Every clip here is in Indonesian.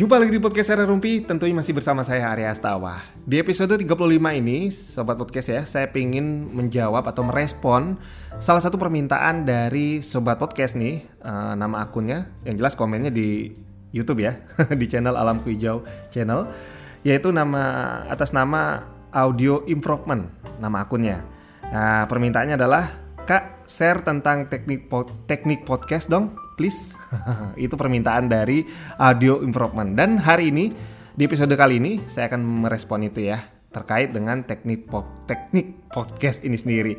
Jumpa lagi di podcast Area Rumpi, tentunya masih bersama saya Arya Astawa. Di episode 35 ini, Sobat Podcast ya, saya ingin menjawab atau merespon salah satu permintaan dari Sobat Podcast nih, uh, nama akunnya, yang jelas komennya di YouTube ya, di channel Alam Hijau Channel, yaitu nama atas nama Audio Improvement, nama akunnya. Nah, permintaannya adalah, Kak, share tentang teknik teknik podcast dong please. itu permintaan dari audio improvement. Dan hari ini di episode kali ini saya akan merespon itu ya terkait dengan teknik po teknik podcast ini sendiri.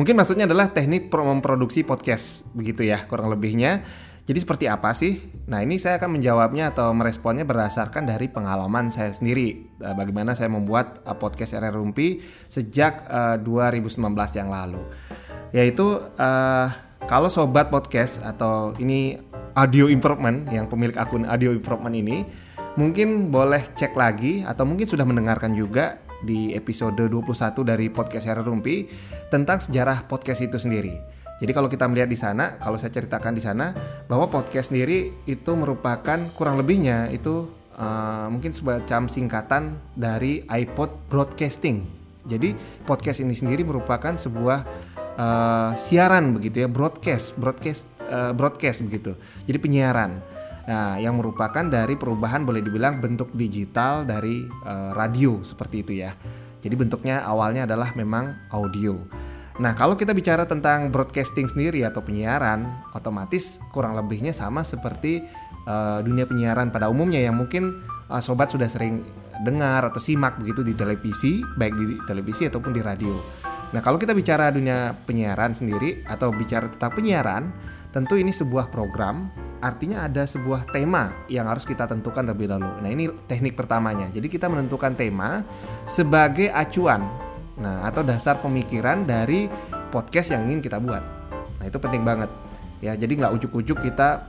Mungkin maksudnya adalah teknik memproduksi podcast begitu ya kurang lebihnya. Jadi seperti apa sih? Nah ini saya akan menjawabnya atau meresponnya berdasarkan dari pengalaman saya sendiri. Eh, bagaimana saya membuat eh, podcast RR Rumpi sejak uh, eh, 2019 yang lalu. Yaitu uh, kalau sobat podcast atau ini audio improvement yang pemilik akun audio improvement ini mungkin boleh cek lagi atau mungkin sudah mendengarkan juga di episode 21 dari podcast Hera Rumpi tentang sejarah podcast itu sendiri. Jadi kalau kita melihat di sana, kalau saya ceritakan di sana bahwa podcast sendiri itu merupakan kurang lebihnya itu uh, mungkin semacam singkatan dari iPod broadcasting. Jadi podcast ini sendiri merupakan sebuah uh, siaran begitu ya broadcast broadcast uh, broadcast begitu. Jadi penyiaran. Nah yang merupakan dari perubahan boleh dibilang bentuk digital dari uh, radio seperti itu ya. Jadi bentuknya awalnya adalah memang audio. Nah, kalau kita bicara tentang broadcasting sendiri atau penyiaran, otomatis kurang lebihnya sama seperti uh, dunia penyiaran pada umumnya yang mungkin uh, sobat sudah sering dengar atau simak begitu di televisi, baik di televisi ataupun di radio. Nah, kalau kita bicara dunia penyiaran sendiri atau bicara tentang penyiaran, tentu ini sebuah program, artinya ada sebuah tema yang harus kita tentukan terlebih dahulu. Nah, ini teknik pertamanya. Jadi kita menentukan tema sebagai acuan. Nah, atau dasar pemikiran dari podcast yang ingin kita buat. Nah, itu penting banget. Ya, jadi nggak ujuk-ujuk kita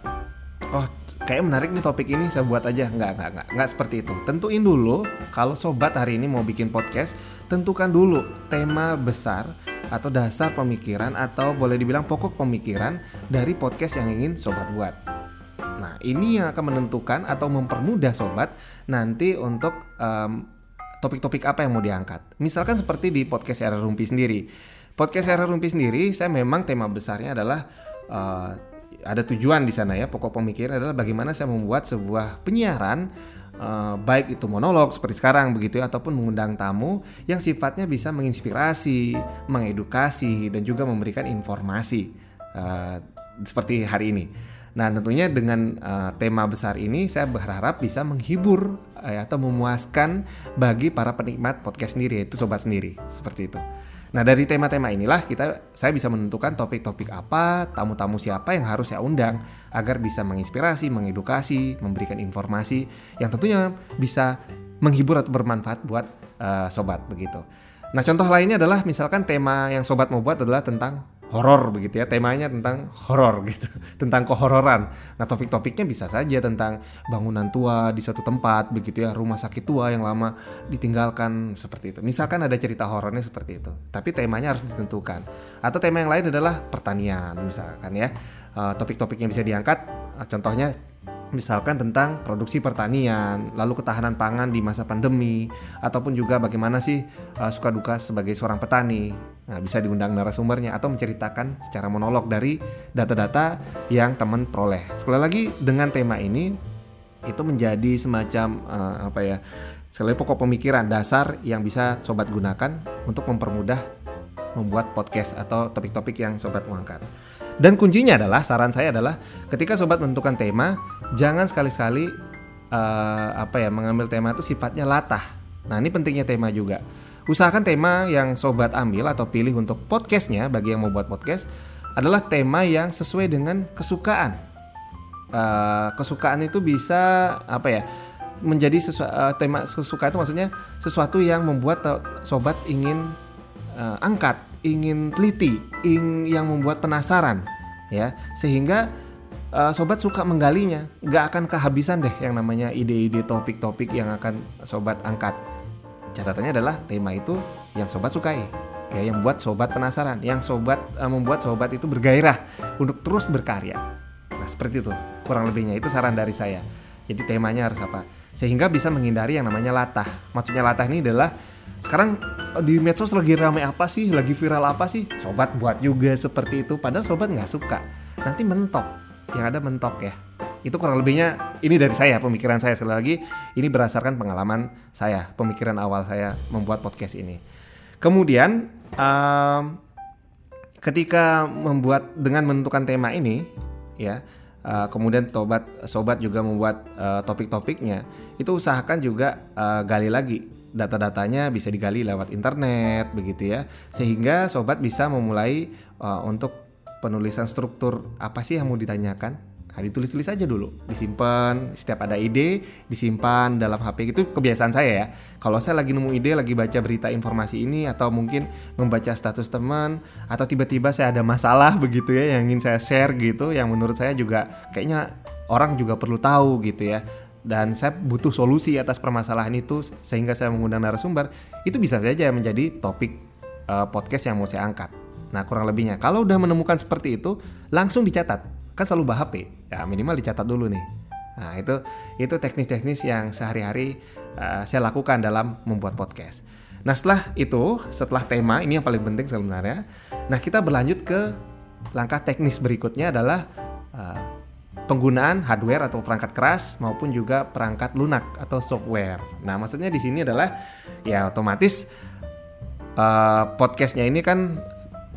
oh kayak menarik nih topik ini saya buat aja. Nggak nggak nggak. Nggak seperti itu. Tentuin dulu kalau sobat hari ini mau bikin podcast tentukan dulu tema besar atau dasar pemikiran atau boleh dibilang pokok pemikiran dari podcast yang ingin sobat buat. Nah ini yang akan menentukan atau mempermudah sobat nanti untuk um, topik-topik apa yang mau diangkat. Misalkan seperti di podcast era rumpi sendiri. Podcast era rumpi sendiri saya memang tema besarnya adalah uh, ada tujuan di sana ya pokok pemikiran adalah bagaimana saya membuat sebuah penyiaran uh, baik itu monolog seperti sekarang begitu ya ataupun mengundang tamu yang sifatnya bisa menginspirasi, mengedukasi dan juga memberikan informasi uh, seperti hari ini. Nah tentunya dengan uh, tema besar ini saya berharap bisa menghibur uh, atau memuaskan bagi para penikmat podcast sendiri yaitu sobat sendiri seperti itu. Nah dari tema-tema inilah kita saya bisa menentukan topik-topik apa, tamu-tamu siapa yang harus saya undang agar bisa menginspirasi, mengedukasi, memberikan informasi yang tentunya bisa menghibur atau bermanfaat buat uh, sobat begitu. Nah contoh lainnya adalah misalkan tema yang sobat mau buat adalah tentang horor begitu ya. Temanya tentang horor gitu. Tentang kehororan. Nah topik-topiknya bisa saja tentang bangunan tua di suatu tempat begitu ya. Rumah sakit tua yang lama ditinggalkan seperti itu. Misalkan ada cerita horornya seperti itu. Tapi temanya harus ditentukan. Atau tema yang lain adalah pertanian misalkan ya. Uh, topik-topik yang bisa diangkat uh, contohnya misalkan tentang produksi pertanian, lalu ketahanan pangan di masa pandemi, ataupun juga bagaimana sih uh, suka duka sebagai seorang petani. Nah, bisa diundang narasumbernya atau menceritakan secara monolog dari data-data yang teman peroleh. Sekali lagi dengan tema ini itu menjadi semacam uh, apa ya? Sekali pokok pemikiran dasar yang bisa sobat gunakan untuk mempermudah membuat podcast atau topik-topik yang sobat mau angkat. Dan kuncinya adalah saran saya adalah ketika sobat menentukan tema, jangan sekali-sekali uh, apa ya mengambil tema itu sifatnya latah. Nah ini pentingnya tema juga. Usahakan tema yang sobat ambil atau pilih untuk podcastnya bagi yang mau buat podcast adalah tema yang sesuai dengan kesukaan. Uh, kesukaan itu bisa apa ya? menjadi sesu, uh, tema kesukaan itu maksudnya sesuatu yang membuat sobat ingin uh, angkat ingin teliti, ing yang membuat penasaran, ya, sehingga uh, sobat suka menggalinya, nggak akan kehabisan deh yang namanya ide-ide topik-topik yang akan sobat angkat. Catatannya adalah tema itu yang sobat sukai, ya, yang buat sobat penasaran, yang sobat uh, membuat sobat itu bergairah untuk terus berkarya. Nah, seperti itu kurang lebihnya itu saran dari saya. Jadi temanya harus apa? Sehingga bisa menghindari yang namanya latah. Maksudnya latah ini adalah sekarang di medsos lagi rame apa sih, lagi viral apa sih? Sobat buat juga seperti itu. Padahal sobat nggak suka. Nanti mentok. Yang ada mentok ya. Itu kurang lebihnya ini dari saya, pemikiran saya sekali lagi. Ini berdasarkan pengalaman saya, pemikiran awal saya membuat podcast ini. Kemudian um, ketika membuat dengan menentukan tema ini, ya uh, kemudian tobat sobat juga membuat uh, topik-topiknya. Itu usahakan juga uh, gali lagi. Data-datanya bisa digali lewat internet begitu ya. Sehingga sobat bisa memulai uh, untuk penulisan struktur apa sih yang mau ditanyakan Nah, ditulis-tulis aja dulu, disimpan. Setiap ada ide, disimpan dalam HP. Itu kebiasaan saya ya. Kalau saya lagi nemu ide, lagi baca berita informasi ini, atau mungkin membaca status teman, atau tiba-tiba saya ada masalah begitu ya, yang ingin saya share gitu, yang menurut saya juga kayaknya orang juga perlu tahu gitu ya. Dan saya butuh solusi atas permasalahan itu, sehingga saya mengundang narasumber. Itu bisa saja menjadi topik uh, podcast yang mau saya angkat. Nah, kurang lebihnya. Kalau udah menemukan seperti itu, langsung dicatat kan selalu bawa HP ya minimal dicatat dulu nih. Nah itu itu teknis-teknis yang sehari-hari uh, saya lakukan dalam membuat podcast. Nah setelah itu setelah tema ini yang paling penting sebenarnya. Nah kita berlanjut ke langkah teknis berikutnya adalah uh, penggunaan hardware atau perangkat keras maupun juga perangkat lunak atau software. Nah, maksudnya di sini adalah ya otomatis uh, podcastnya ini kan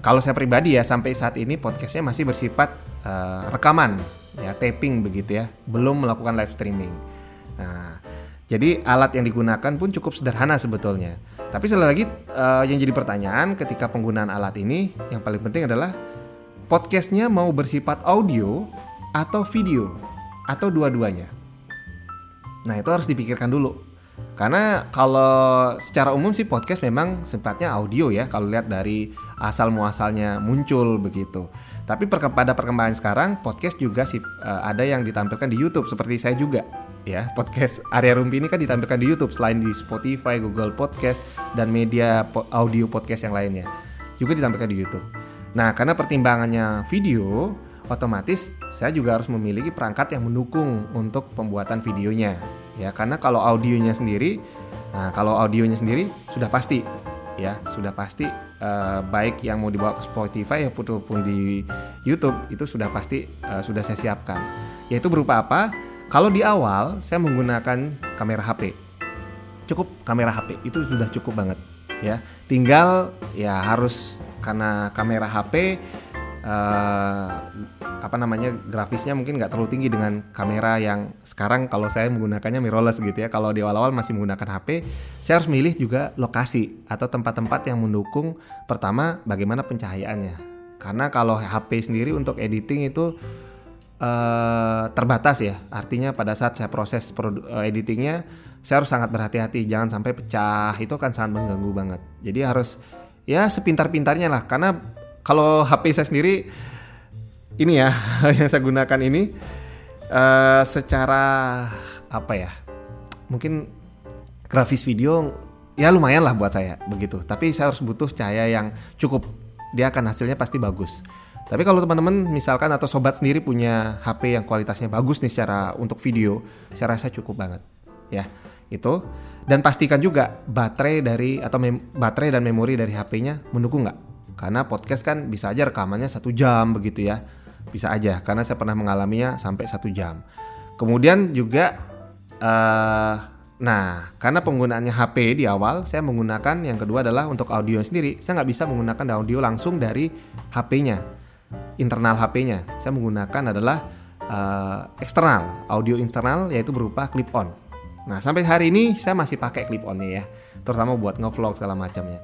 kalau saya pribadi ya sampai saat ini podcastnya masih bersifat uh, rekaman ya taping begitu ya belum melakukan live streaming. Nah jadi alat yang digunakan pun cukup sederhana sebetulnya. Tapi sekali lagi uh, yang jadi pertanyaan ketika penggunaan alat ini yang paling penting adalah podcastnya mau bersifat audio atau video atau dua-duanya. Nah itu harus dipikirkan dulu karena kalau secara umum sih podcast memang sifatnya audio ya kalau lihat dari asal muasalnya muncul begitu. Tapi pada perkembangan sekarang podcast juga sih uh, ada yang ditampilkan di YouTube seperti saya juga ya. Podcast Area Rumpi ini kan ditampilkan di YouTube selain di Spotify, Google Podcast dan media audio podcast yang lainnya. Juga ditampilkan di YouTube. Nah, karena pertimbangannya video, otomatis saya juga harus memiliki perangkat yang mendukung untuk pembuatan videonya ya karena kalau audionya sendiri nah kalau audionya sendiri sudah pasti ya sudah pasti uh, baik yang mau dibawa ke Spotify ataupun di YouTube itu sudah pasti uh, sudah saya siapkan. Yaitu berupa apa? Kalau di awal saya menggunakan kamera HP cukup kamera HP itu sudah cukup banget ya. Tinggal ya harus karena kamera HP uh, apa namanya grafisnya mungkin nggak terlalu tinggi dengan kamera yang sekarang kalau saya menggunakannya mirrorless gitu ya. Kalau di awal-awal masih menggunakan HP saya harus milih juga lokasi atau tempat-tempat yang mendukung pertama bagaimana pencahayaannya. Karena kalau HP sendiri untuk editing itu uh, terbatas ya. Artinya pada saat saya proses uh, editingnya saya harus sangat berhati-hati. Jangan sampai pecah. Itu kan sangat mengganggu banget. Jadi harus ya sepintar-pintarnya lah. Karena kalau HP saya sendiri ini ya yang saya gunakan ini uh, secara apa ya? Mungkin grafis video ya lumayan lah buat saya begitu. Tapi saya harus butuh cahaya yang cukup. Dia akan hasilnya pasti bagus. Tapi kalau teman-teman misalkan atau sobat sendiri punya HP yang kualitasnya bagus nih secara untuk video, saya rasa cukup banget. Ya, itu. Dan pastikan juga baterai dari atau baterai dan memori dari HP-nya mendukung nggak? Karena podcast kan bisa aja rekamannya satu jam begitu ya, bisa aja. Karena saya pernah mengalaminya sampai satu jam. Kemudian juga, uh, nah karena penggunaannya HP di awal, saya menggunakan yang kedua adalah untuk audio sendiri. Saya nggak bisa menggunakan audio langsung dari HP-nya, internal HP-nya. Saya menggunakan adalah uh, eksternal, audio internal yaitu berupa clip on. Nah sampai hari ini saya masih pakai clip onnya ya, terutama buat ngevlog segala macamnya.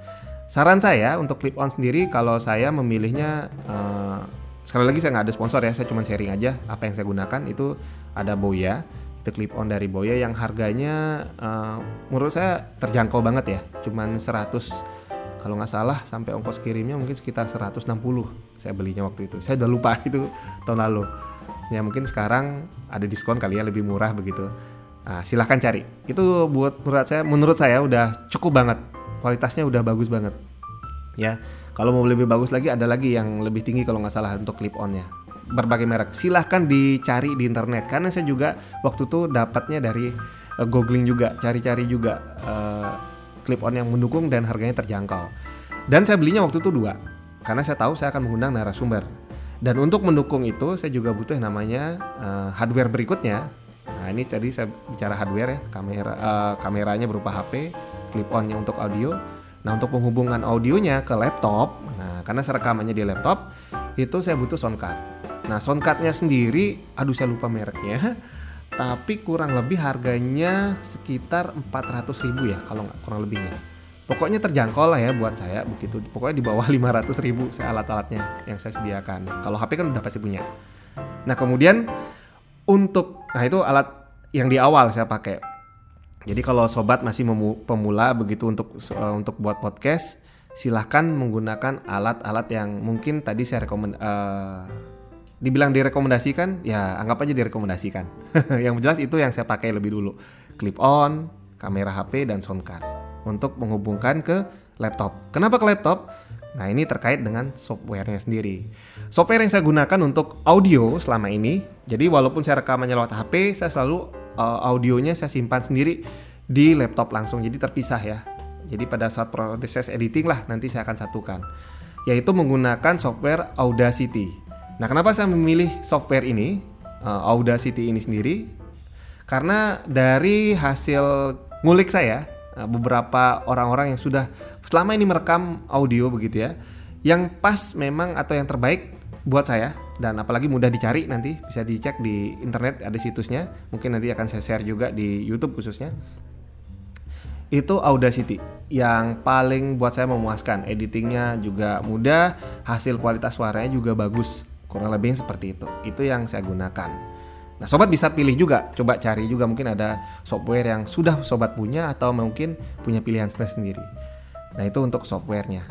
Saran saya untuk clip on sendiri kalau saya memilihnya uh, sekali lagi saya nggak ada sponsor ya, saya cuma sharing aja apa yang saya gunakan itu ada Boya itu clip on dari Boya yang harganya uh, menurut saya terjangkau banget ya, cuman 100 kalau nggak salah sampai ongkos kirimnya mungkin sekitar 160 saya belinya waktu itu. Saya udah lupa itu tahun lalu. Ya mungkin sekarang ada diskon kali ya lebih murah begitu. Nah, silahkan cari. Itu buat menurut saya menurut saya udah cukup banget kualitasnya udah bagus banget ya kalau mau lebih bagus lagi ada lagi yang lebih tinggi kalau nggak salah untuk clip onnya berbagai merek. Silahkan dicari di internet karena saya juga waktu itu dapatnya dari uh, googling juga, cari-cari juga uh, clip on yang mendukung dan harganya terjangkau. Dan saya belinya waktu itu dua karena saya tahu saya akan mengundang narasumber. Dan untuk mendukung itu saya juga butuh yang namanya uh, hardware berikutnya. Nah ini jadi saya bicara hardware ya, kamera uh, kameranya berupa HP, clip onnya untuk audio. Nah untuk penghubungan audionya ke laptop, nah karena serekamannya di laptop itu saya butuh sound card. Nah sound cardnya sendiri, aduh saya lupa mereknya, tapi kurang lebih harganya sekitar 400 ribu ya kalau nggak kurang lebihnya. Pokoknya terjangkau lah ya buat saya begitu. Pokoknya di bawah 500 ribu saya alat-alatnya yang saya sediakan. Kalau HP kan udah pasti punya. Nah kemudian untuk, nah itu alat yang di awal saya pakai jadi kalau sobat masih pemula begitu untuk uh, untuk buat podcast, silahkan menggunakan alat-alat yang mungkin tadi saya rekomend uh, dibilang direkomendasikan, ya anggap aja direkomendasikan. yang jelas itu yang saya pakai lebih dulu. Clip on, kamera HP dan sound card untuk menghubungkan ke laptop. Kenapa ke laptop? Nah, ini terkait dengan softwarenya sendiri. Software yang saya gunakan untuk audio selama ini, jadi walaupun saya rekamannya lewat HP, saya selalu uh, audionya saya simpan sendiri di laptop langsung. Jadi terpisah ya. Jadi pada saat proses editing lah nanti saya akan satukan. Yaitu menggunakan software Audacity. Nah kenapa saya memilih software ini uh, Audacity ini sendiri? Karena dari hasil ngulik saya uh, beberapa orang-orang yang sudah selama ini merekam audio begitu ya yang pas memang atau yang terbaik buat saya dan apalagi mudah dicari nanti bisa dicek di internet ada situsnya. Mungkin nanti akan saya share juga di YouTube khususnya. Itu Audacity yang paling buat saya memuaskan. Editingnya juga mudah hasil kualitas suaranya juga bagus. Kurang lebih seperti itu. Itu yang saya gunakan. Nah sobat bisa pilih juga. Coba cari juga mungkin ada software yang sudah sobat punya atau mungkin punya pilihan sendiri nah itu untuk softwarenya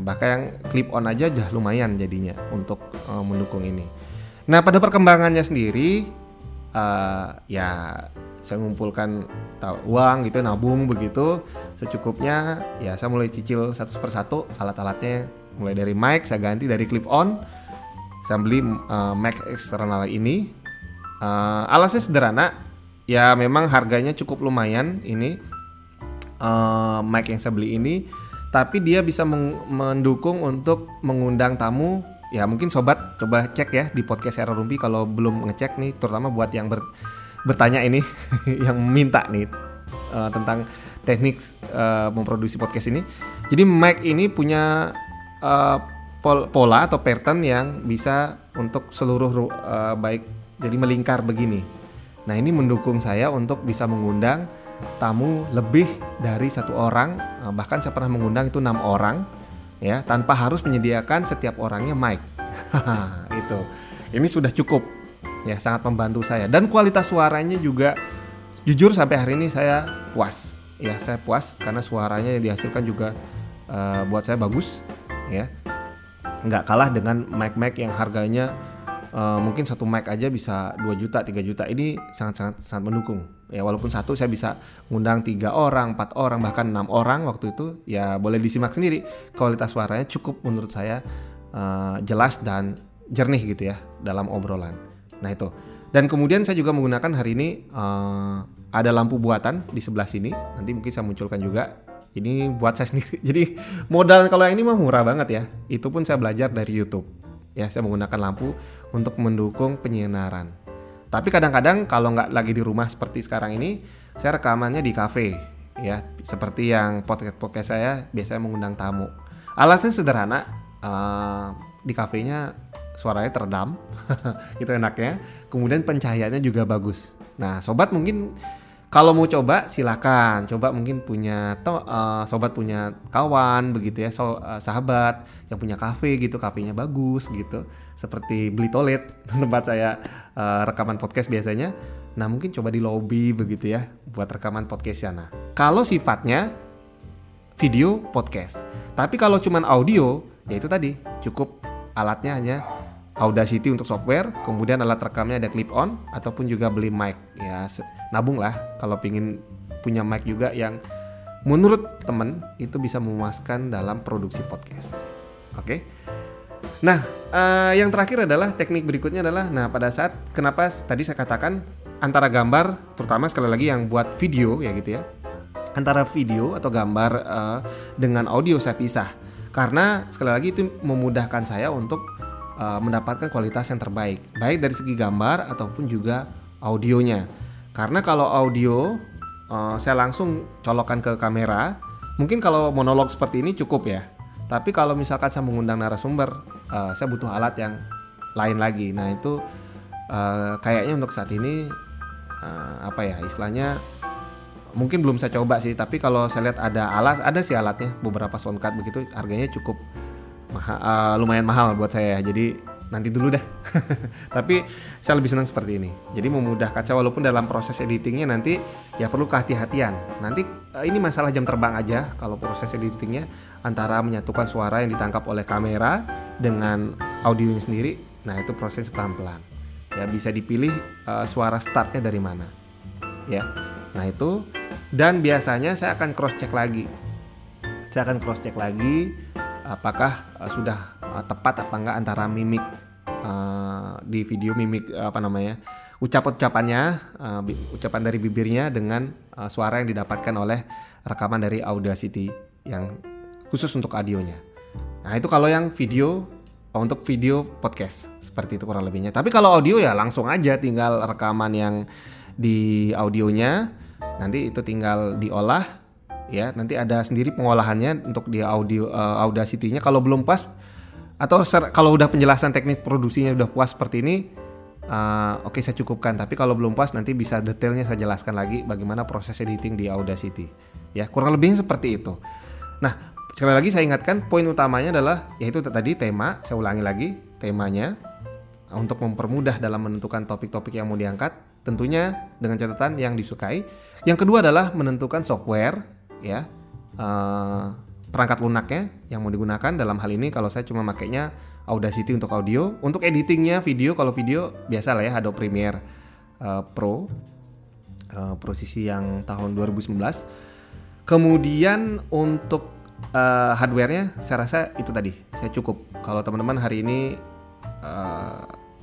bahkan yang clip on aja udah lumayan jadinya untuk uh, mendukung ini. Nah pada perkembangannya sendiri uh, ya saya mengumpulkan uang gitu nabung begitu secukupnya ya saya mulai cicil satu persatu alat-alatnya. Mulai dari mic saya ganti dari clip on saya beli uh, mic eksternal ini. Uh, alasnya sederhana ya memang harganya cukup lumayan ini uh, mic yang saya beli ini tapi dia bisa mendukung untuk mengundang tamu. Ya mungkin sobat coba cek ya di podcast era rumpi kalau belum ngecek nih terutama buat yang ber, bertanya ini yang minta nih uh, tentang teknik uh, memproduksi podcast ini. Jadi mic ini punya uh, pola atau pattern yang bisa untuk seluruh uh, baik jadi melingkar begini. Nah ini mendukung saya untuk bisa mengundang tamu lebih dari satu orang eh, bahkan saya pernah mengundang itu enam orang ya tanpa harus menyediakan setiap orangnya mic. Itu. Ini sudah cukup ya sangat membantu saya. Dan kualitas suaranya juga jujur sampai hari ini saya puas ya saya puas karena suaranya yang dihasilkan juga uh, buat saya bagus ya. Nggak kalah dengan mic-mic yang harganya uh, mungkin satu mic aja bisa 2 juta 3 juta. Ini sangat sangat sangat mendukung ya walaupun satu saya bisa ngundang tiga orang empat orang bahkan enam orang waktu itu ya boleh disimak sendiri. Kualitas suaranya cukup menurut saya uh, jelas dan jernih gitu ya dalam obrolan. Nah itu. Dan kemudian saya juga menggunakan hari ini uh, ada lampu buatan di sebelah sini. Nanti mungkin saya munculkan juga. Ini buat saya sendiri. Jadi modal kalau yang ini mah murah banget ya. Itu pun saya belajar dari YouTube. Ya saya menggunakan lampu untuk mendukung penyinaran tapi kadang-kadang kalau nggak lagi di rumah seperti sekarang ini, saya rekamannya di cafe ya, seperti yang podcast podcast saya biasanya mengundang tamu. Alasannya sederhana, uh, di kafenya suaranya teredam, itu enaknya. Kemudian pencahayaannya juga bagus. Nah, sobat mungkin kalau mau coba silakan. Coba mungkin punya uh, sobat punya kawan begitu ya so, uh, sahabat yang punya kafe gitu kafenya bagus gitu. Seperti beli toilet tempat saya uh, rekaman podcast biasanya. Nah mungkin coba di lobby begitu ya buat rekaman podcast sana. Kalau sifatnya video podcast. Tapi kalau cuman audio ya itu tadi cukup alatnya hanya Audacity untuk software, kemudian alat rekamnya ada clip on ataupun juga beli mic ya nabung lah kalau pingin punya mic juga yang menurut temen itu bisa memuaskan dalam produksi podcast. Oke. Okay? Nah, uh, yang terakhir adalah teknik berikutnya adalah, nah pada saat kenapa tadi saya katakan antara gambar, terutama sekali lagi yang buat video ya gitu ya, antara video atau gambar uh, dengan audio saya pisah, karena sekali lagi itu memudahkan saya untuk uh, mendapatkan kualitas yang terbaik, baik dari segi gambar ataupun juga audionya. Karena kalau audio uh, saya langsung colokan ke kamera, mungkin kalau monolog seperti ini cukup ya. Tapi kalau misalkan saya mengundang narasumber, uh, saya butuh alat yang lain lagi. Nah itu uh, kayaknya untuk saat ini uh, apa ya istilahnya mungkin belum saya coba sih. Tapi kalau saya lihat ada alat, ada sih alatnya beberapa soundcard begitu, harganya cukup maha, uh, lumayan mahal buat saya. Jadi nanti dulu dah. Tapi saya lebih senang seperti ini. Jadi memudahkan saya walaupun dalam proses editingnya nanti ya perlu kehati-hatian. Nanti eh, ini masalah jam terbang aja kalau proses editingnya antara menyatukan suara yang ditangkap oleh kamera dengan audionya sendiri. Nah itu proses pelan-pelan. Ya bisa dipilih uh, suara startnya dari mana. Ya. Nah itu dan biasanya saya akan cross check lagi. Saya akan cross check lagi apakah uh, sudah uh, tepat apa enggak antara mimik uh, di video mimik uh, apa namanya ucap-ucapannya uh, ucapan dari bibirnya dengan uh, suara yang didapatkan oleh rekaman dari Audacity yang khusus untuk audionya. Nah itu kalau yang video untuk video podcast seperti itu kurang lebihnya. Tapi kalau audio ya langsung aja tinggal rekaman yang di audionya nanti itu tinggal diolah ya nanti ada sendiri pengolahannya untuk di audio uh, Audacity-nya. Kalau belum pas atau kalau udah penjelasan teknik produksinya udah puas seperti ini uh, oke okay, saya cukupkan. Tapi kalau belum pas nanti bisa detailnya saya jelaskan lagi bagaimana proses editing di Audacity. Ya kurang lebih seperti itu. Nah sekali lagi saya ingatkan poin utamanya adalah yaitu tadi tema saya ulangi lagi temanya untuk mempermudah dalam menentukan topik-topik yang mau diangkat tentunya dengan catatan yang disukai. Yang kedua adalah menentukan software ya. Uh, perangkat lunaknya yang mau digunakan. Dalam hal ini kalau saya cuma makainya Audacity untuk audio. Untuk editingnya video kalau video biasa lah ya Adobe Premiere uh, Pro. Uh, yang tahun 2019 kemudian untuk uh, hardwarenya saya rasa itu tadi. Saya cukup. Kalau teman-teman hari ini uh,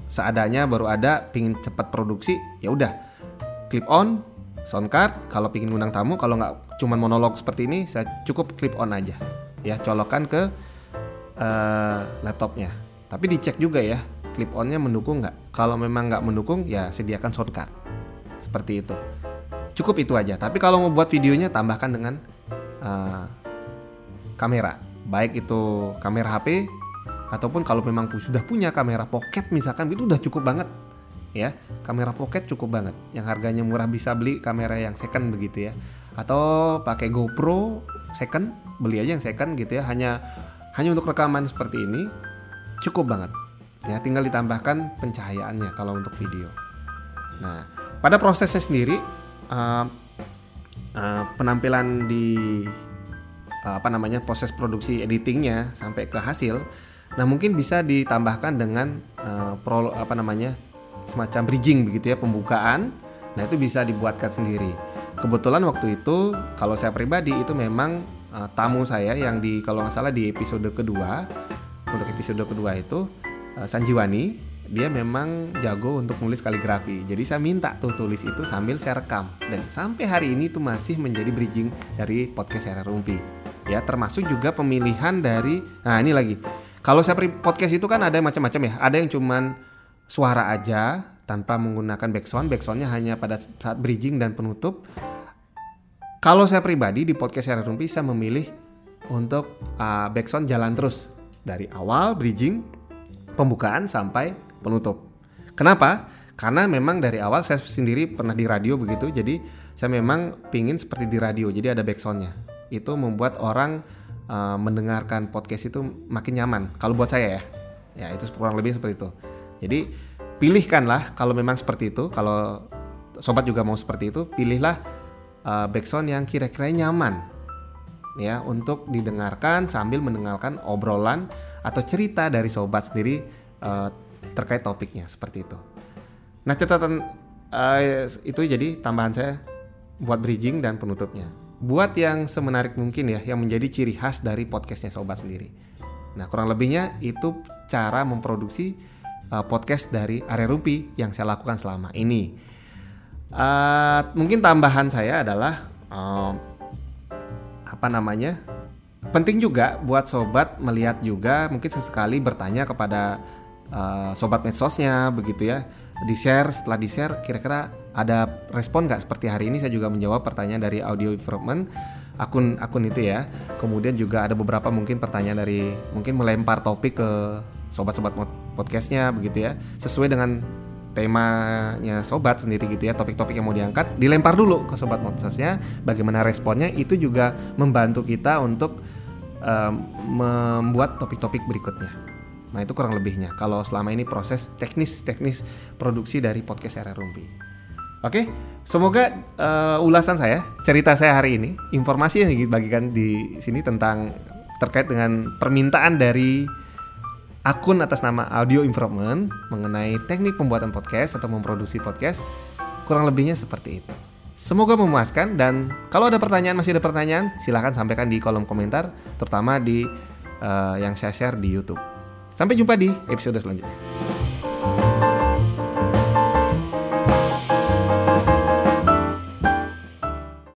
seadanya baru ada pingin cepat produksi ya udah. Clip on sound card kalau pingin ngundang tamu kalau nggak cuma monolog seperti ini saya cukup clip on aja. Ya colokan ke uh, laptopnya. Tapi dicek juga ya clip onnya mendukung nggak? Kalau memang nggak mendukung ya sediakan sound card. Seperti itu. Cukup itu aja. Tapi kalau mau buat videonya tambahkan dengan uh, kamera. Baik itu kamera HP ataupun kalau memang sudah punya kamera pocket misalkan itu udah cukup banget ya. Kamera pocket cukup banget. Yang harganya murah bisa beli kamera yang second begitu ya. Atau pakai GoPro second beli aja yang second gitu ya. Hanya hanya untuk rekaman seperti ini cukup banget. Ya tinggal ditambahkan pencahayaannya kalau untuk video. Nah pada prosesnya sendiri uh, uh, penampilan di uh, apa namanya proses produksi editingnya sampai ke hasil nah mungkin bisa ditambahkan dengan uh, pro apa namanya semacam bridging begitu ya pembukaan nah itu bisa dibuatkan sendiri kebetulan waktu itu kalau saya pribadi itu memang uh, tamu saya yang di kalau nggak salah di episode kedua untuk episode kedua itu uh, Sanjiwani dia memang jago untuk nulis kaligrafi. Jadi saya minta tuh tulis itu sambil saya rekam dan sampai hari ini itu masih menjadi bridging dari podcast Era Rumpi. Ya, termasuk juga pemilihan dari nah ini lagi. Kalau saya podcast itu kan ada macam-macam ya. Ada yang cuman suara aja tanpa menggunakan backsound. Backsoundnya hanya pada saat bridging dan penutup. Kalau saya pribadi di podcast Era Rumpi saya memilih untuk uh, backsound jalan terus dari awal bridging, pembukaan sampai penutup. Kenapa? Karena memang dari awal saya sendiri pernah di radio begitu, jadi saya memang pingin seperti di radio, jadi ada backsoundnya. Itu membuat orang uh, mendengarkan podcast itu makin nyaman. Kalau buat saya ya, ya itu kurang lebih seperti itu. Jadi pilihkanlah kalau memang seperti itu, kalau sobat juga mau seperti itu, pilihlah uh, backsound yang kira-kira nyaman ya untuk didengarkan sambil mendengarkan obrolan atau cerita dari sobat sendiri uh, terkait topiknya seperti itu. Nah catatan uh, itu jadi tambahan saya buat bridging dan penutupnya. Buat yang semenarik mungkin ya, yang menjadi ciri khas dari podcastnya sobat sendiri. Nah kurang lebihnya itu cara memproduksi uh, podcast dari Area Rumpi yang saya lakukan selama ini. Uh, mungkin tambahan saya adalah uh, apa namanya penting juga buat sobat melihat juga mungkin sesekali bertanya kepada uh, sobat medsosnya begitu ya. Di share setelah di share kira-kira ada respon nggak seperti hari ini? Saya juga menjawab pertanyaan dari audio improvement akun akun itu ya. Kemudian juga ada beberapa mungkin pertanyaan dari mungkin melempar topik ke sobat-sobat podcastnya begitu ya. Sesuai dengan temanya sobat sendiri gitu ya topik-topik yang mau diangkat dilempar dulu ke sobat podcastnya. Bagaimana responnya itu juga membantu kita untuk um, membuat topik-topik berikutnya. Nah itu kurang lebihnya. Kalau selama ini proses teknis-teknis produksi dari podcast RR Rumpi Oke, semoga uh, ulasan saya, cerita saya hari ini, informasi yang dibagikan di sini tentang terkait dengan permintaan dari akun atas nama Audio Improvement mengenai teknik pembuatan podcast atau memproduksi podcast, kurang lebihnya seperti itu. Semoga memuaskan dan kalau ada pertanyaan masih ada pertanyaan, silahkan sampaikan di kolom komentar, terutama di uh, yang saya share di YouTube. Sampai jumpa di episode selanjutnya.